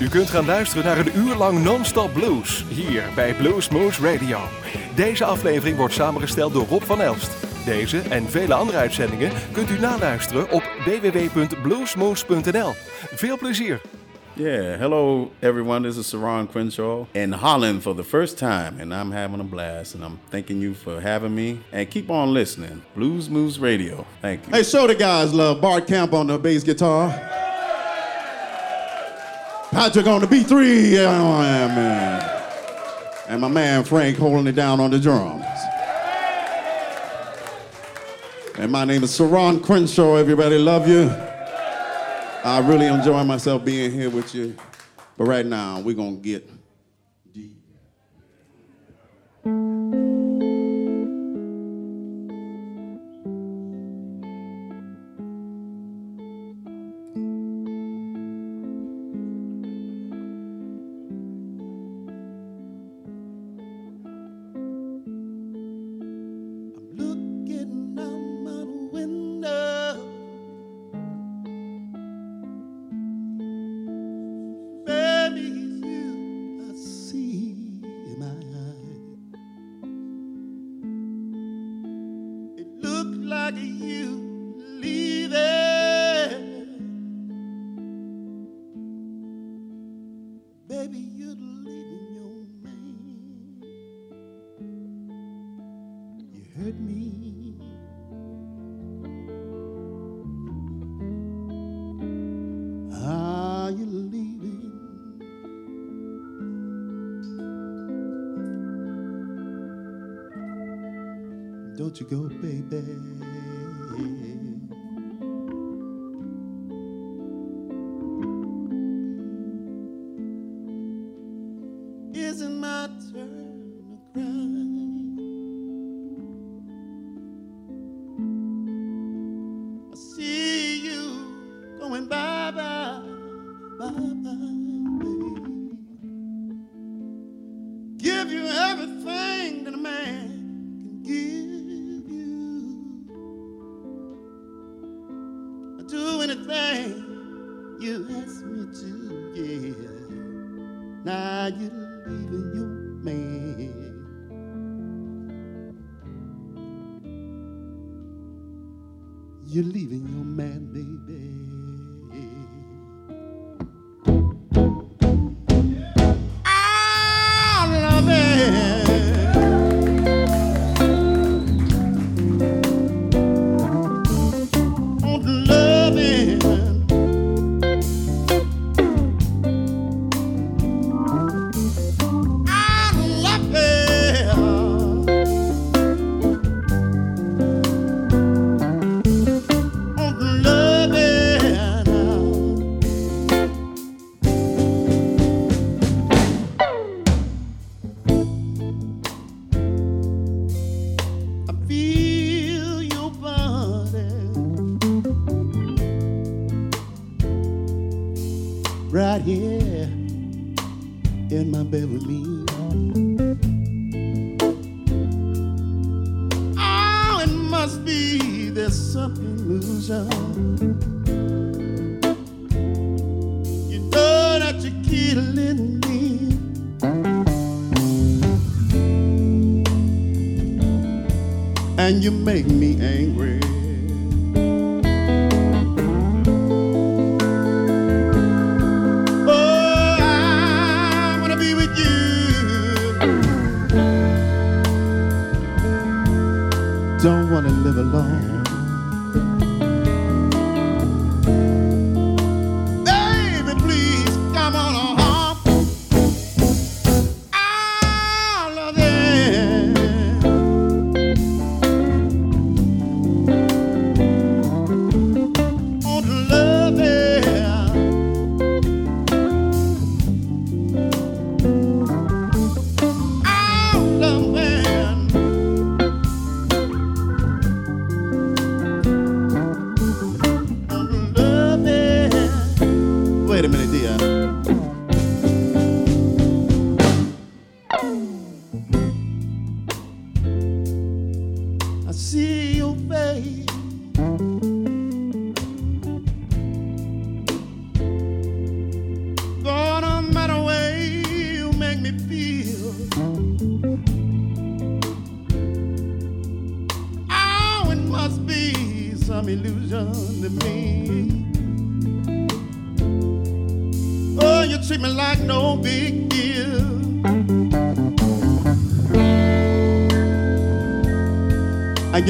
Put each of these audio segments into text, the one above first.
U kunt gaan luisteren naar een uur lang non-stop blues hier bij Blues Moose Radio. Deze aflevering wordt samengesteld door Rob van Elst. Deze en vele andere uitzendingen kunt u naluisteren op www.bluesmoose.nl. Veel plezier! Yeah, hello everyone. This is Saron Crenshaw in Holland for the first time, and I'm having a blast. And I'm thanking you for having me. And keep on listening, Blues Moose Radio. Thank you. Hey, show the guys love. Bart Camp on the bass guitar. Patrick on the B3. Yeah, man. And my man Frank holding it down on the drums. And my name is Saron Crenshaw. Everybody love you. I really enjoy myself being here with you. But right now, we're going to get Don't you go, baby. There's illusion. You know that you're killing me. and you make me angry. Oh. Don't wanna live alone.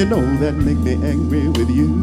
You know that make me angry with you.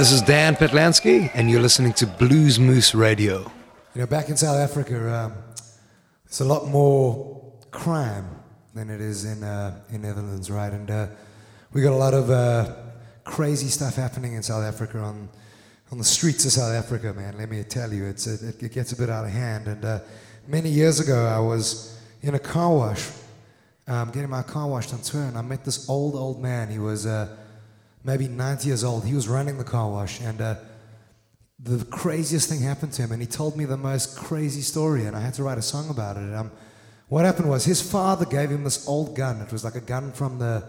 This is Dan Patlansky, and you're listening to Blues Moose Radio. You know, back in South Africa, um, there's a lot more crime than it is in uh, in Netherlands, right? And uh, we got a lot of uh, crazy stuff happening in South Africa on on the streets of South Africa, man. Let me tell you, it's it, it gets a bit out of hand. And uh, many years ago, I was in a car wash, um, getting my car washed on tour, and I met this old old man. He was uh, maybe 90 years old. He was running the car wash, and uh, the craziest thing happened to him. And he told me the most crazy story, and I had to write a song about it. And, um, what happened was his father gave him this old gun. It was like a gun from the,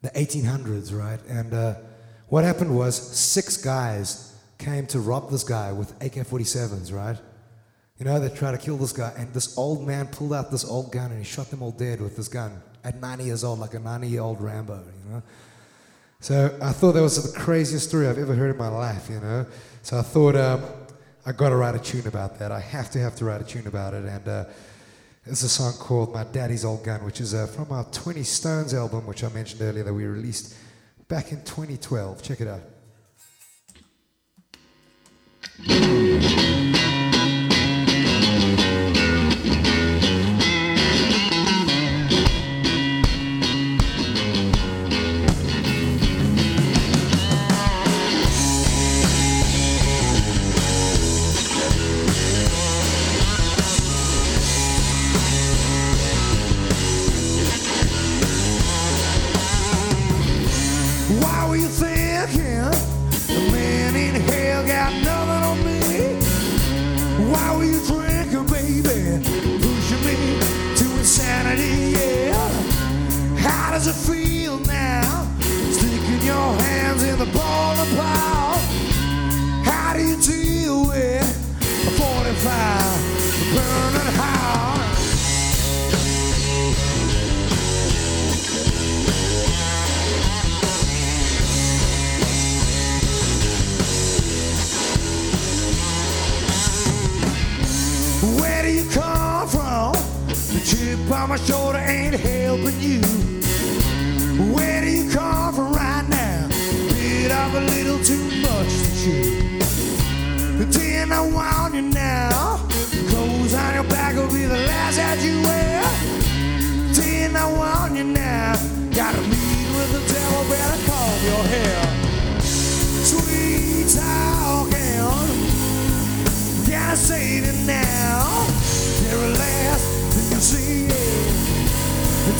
the 1800s, right? And uh, what happened was six guys came to rob this guy with AK 47s, right? You know, they tried to kill this guy, and this old man pulled out this old gun and he shot them all dead with this gun at 90 years old, like a 90 year old Rambo, you know? So I thought that was the craziest story I've ever heard in my life, you know. So I thought um, I got to write a tune about that. I have to have to write a tune about it, and uh, it's a song called "My Daddy's Old Gun," which is uh, from our 20 Stones album, which I mentioned earlier that we released back in 2012. Check it out. Power. How do you deal with a 45 burning heart? Where do you come from? The chip on my shoulder ain't helping you. Where do you come from? Bit of a little too much to chew. Then I want you now. Clothes on your back will be the last that you wear. Then I want you now. Gotta meet with the devil, better comb your hair. Sweet talking. Gotta save it now. Very last thing you see.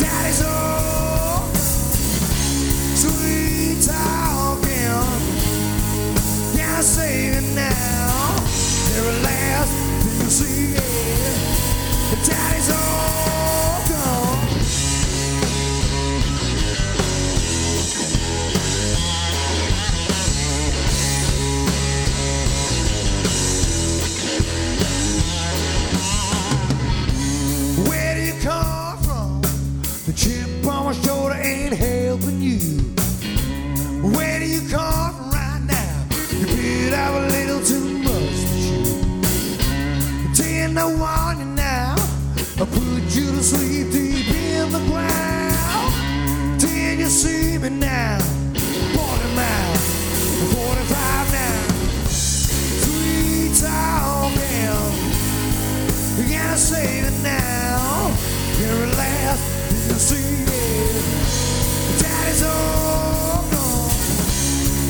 Daddy's home talking. Yeah, I say it now. Never last thing you see. Daddy's home. still too much to you. Ten to one and now I put you to sleep deep in the ground. Till you see me now, forty miles, forty-five now. Three tall bell, you gotta save it now. You're a laugh, you see it. Daddy's all gone.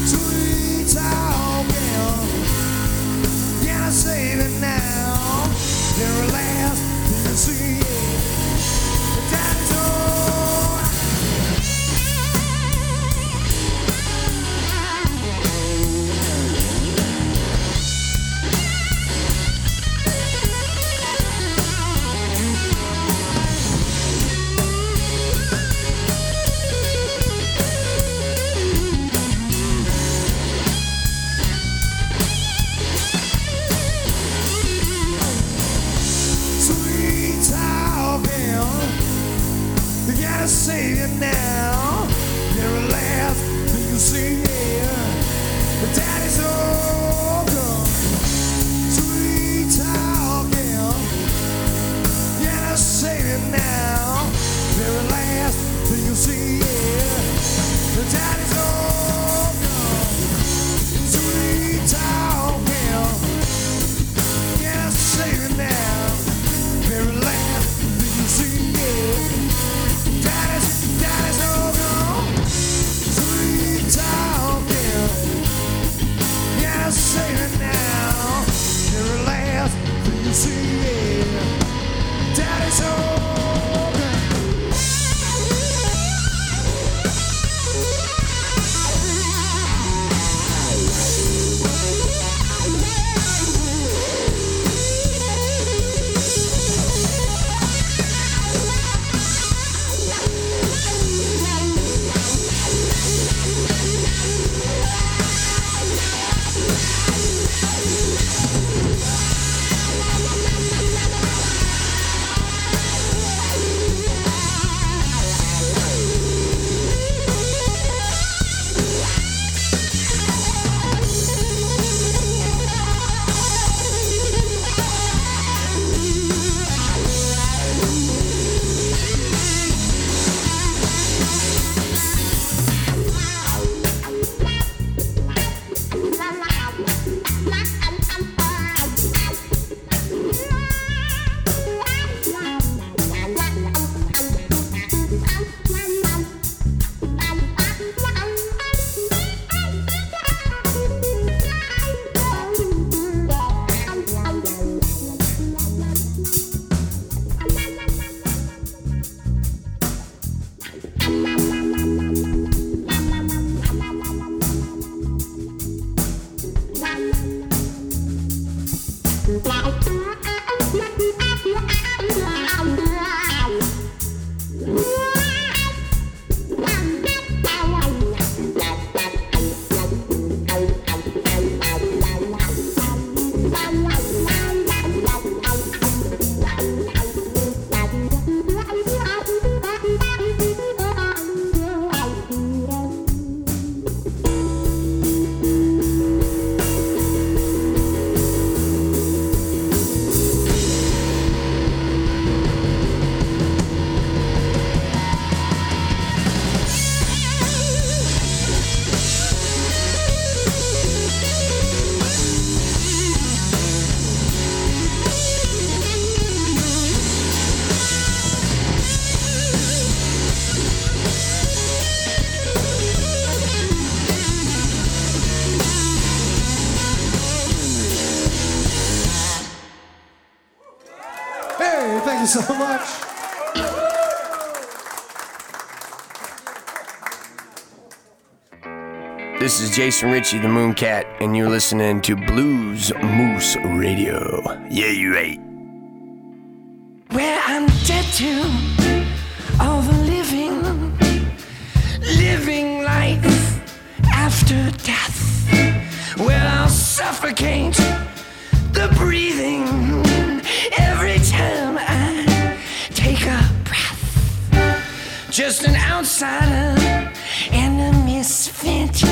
Three tall saving now. They're last in. This is Jason Ricci, the Mooncat, and you're listening to Blues Moose Radio. Yeah, you right. Where I'm dead to all the living, living life after death. Where I'll suffocate the breathing every time I take a breath. Just an outsider and a miss fancy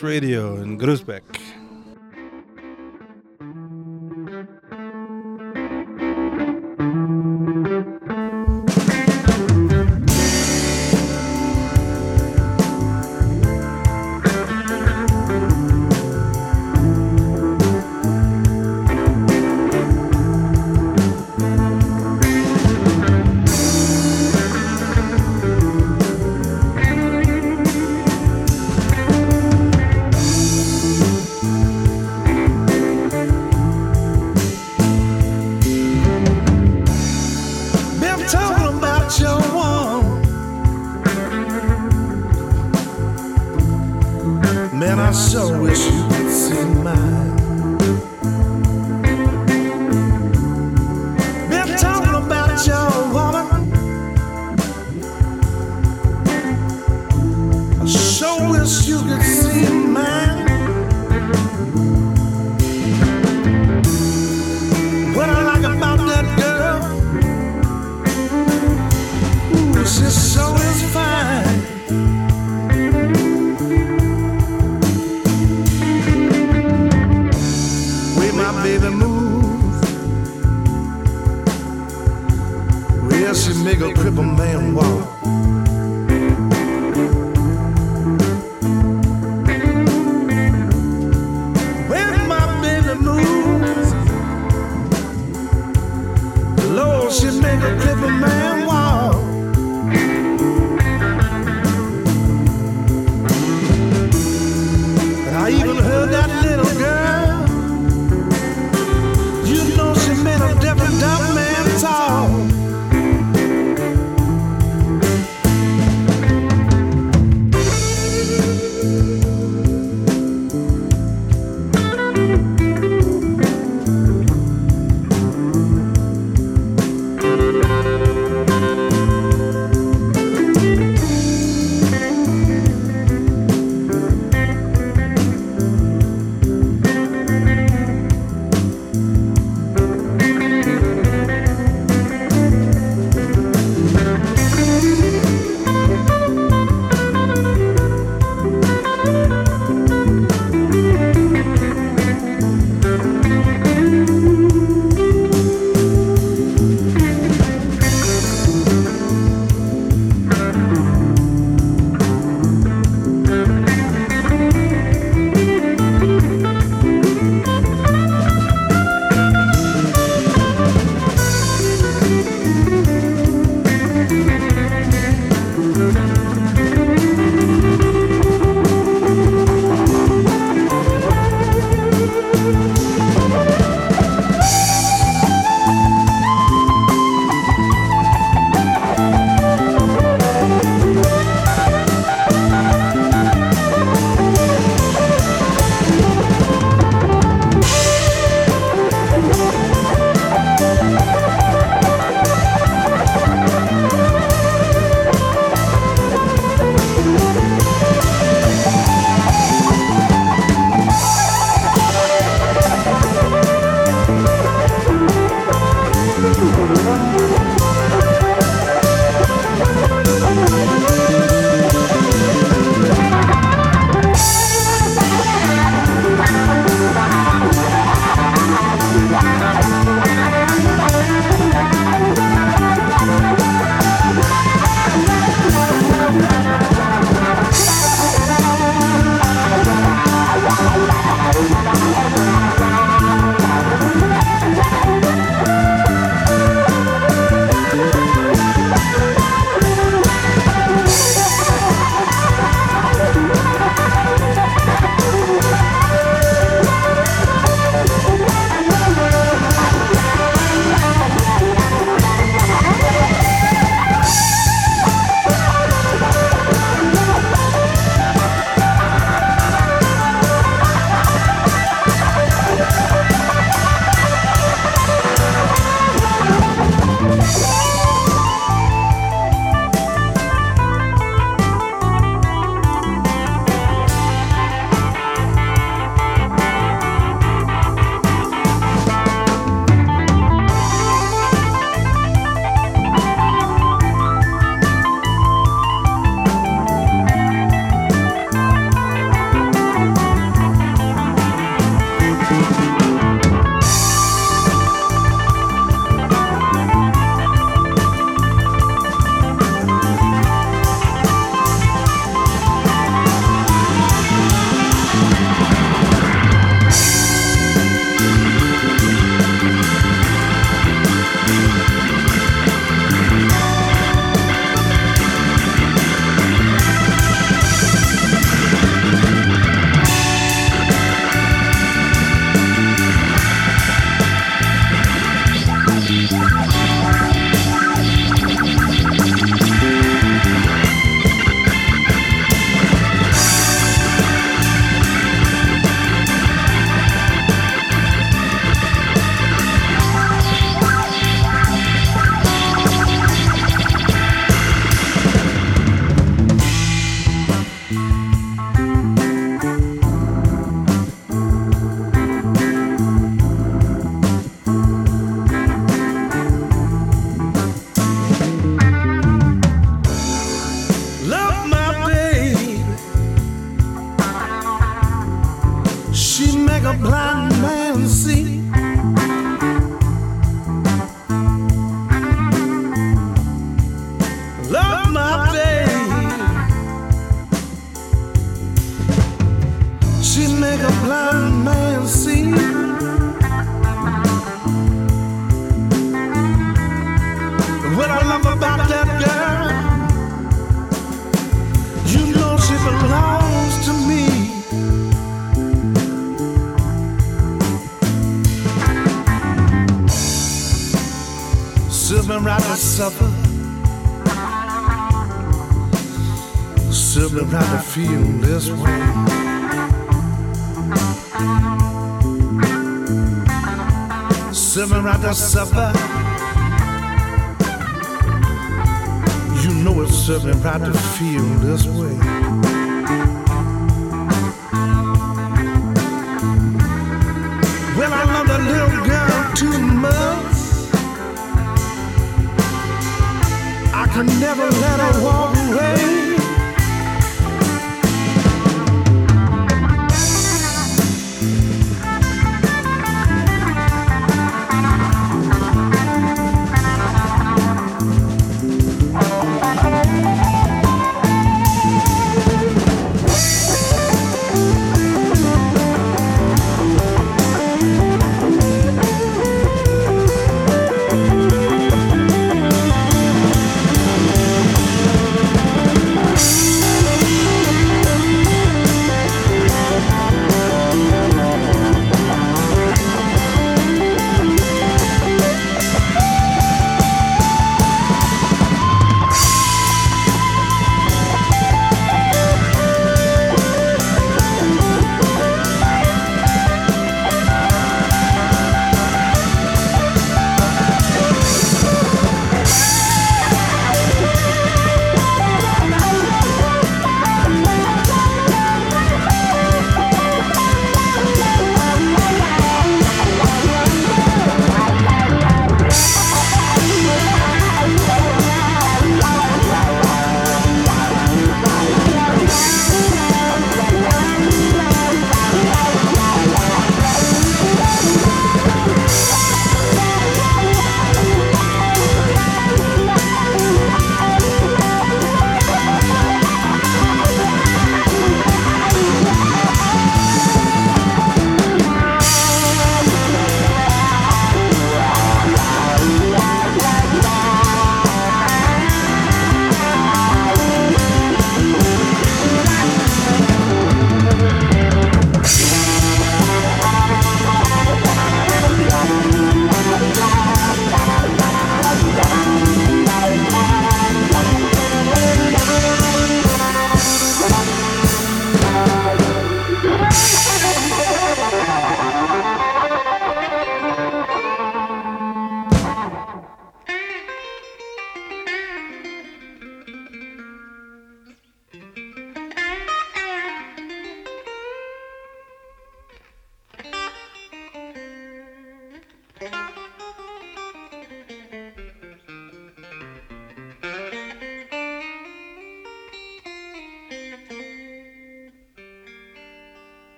Radio in Groesbeek.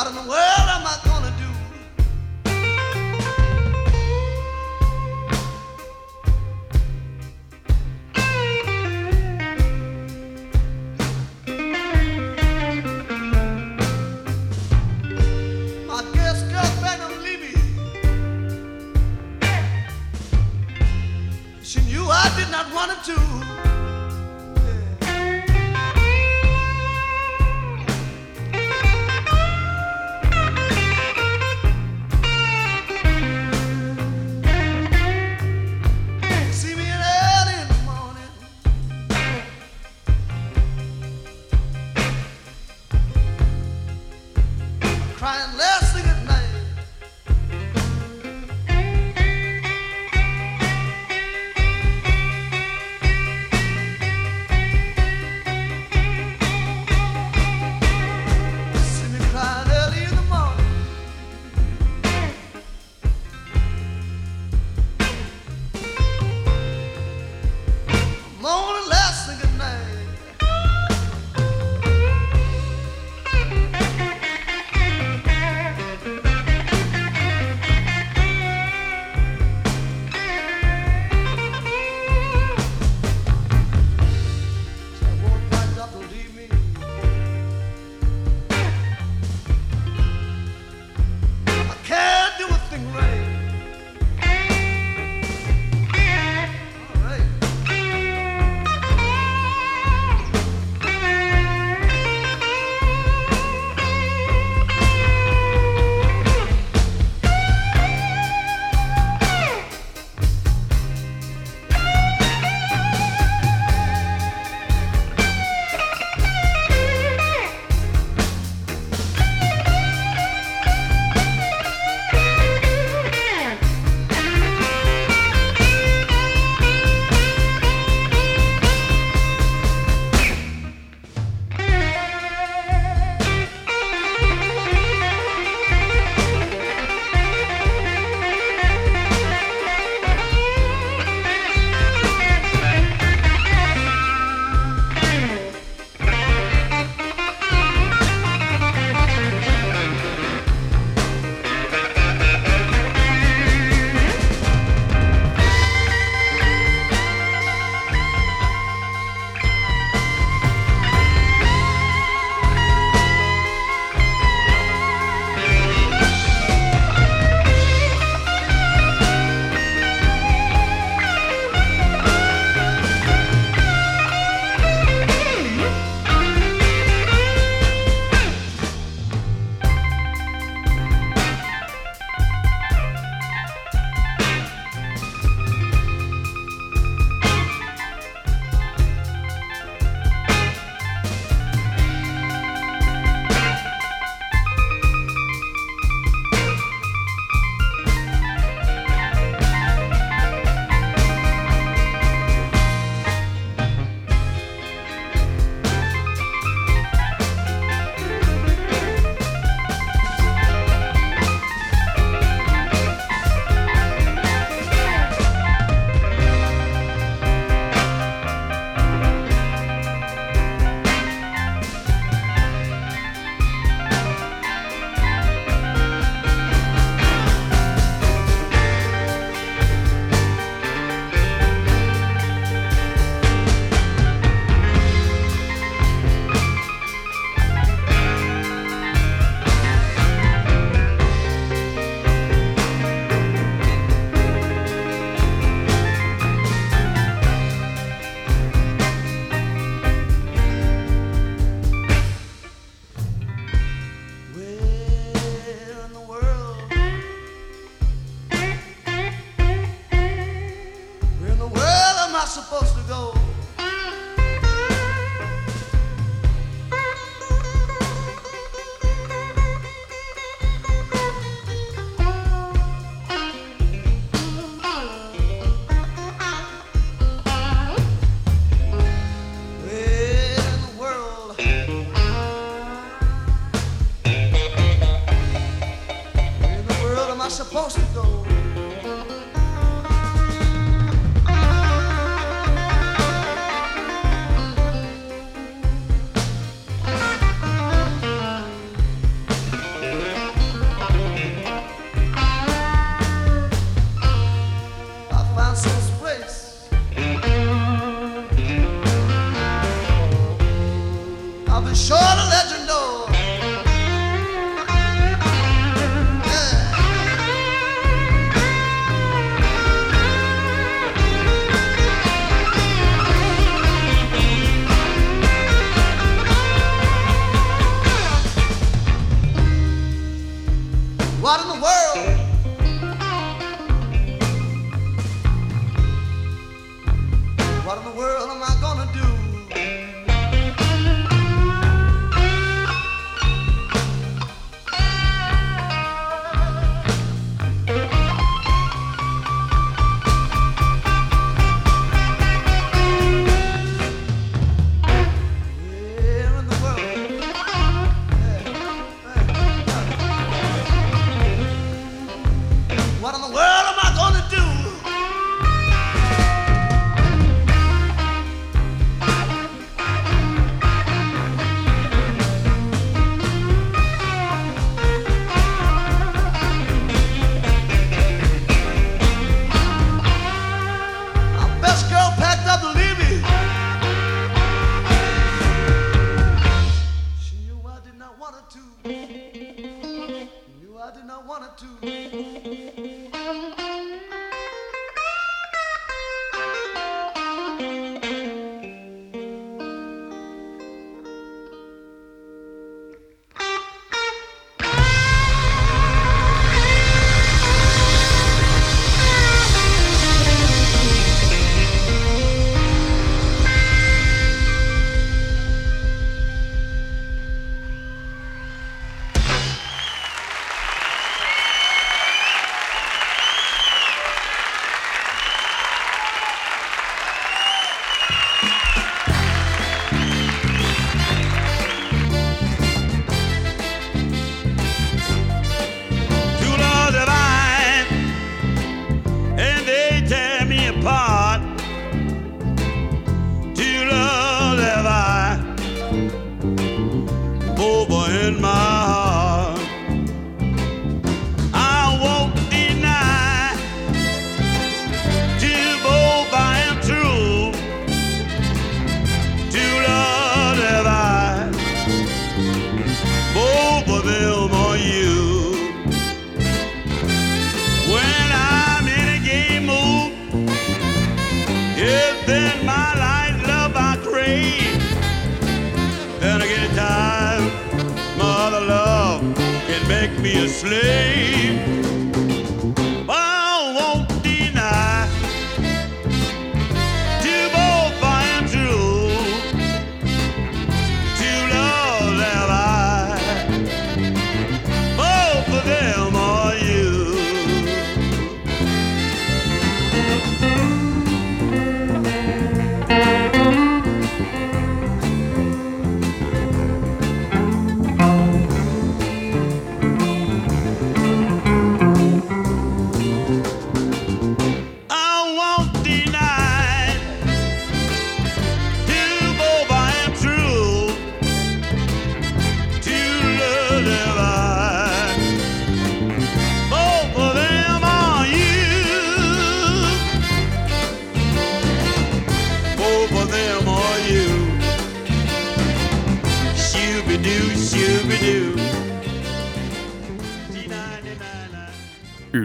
What What in the world? slave.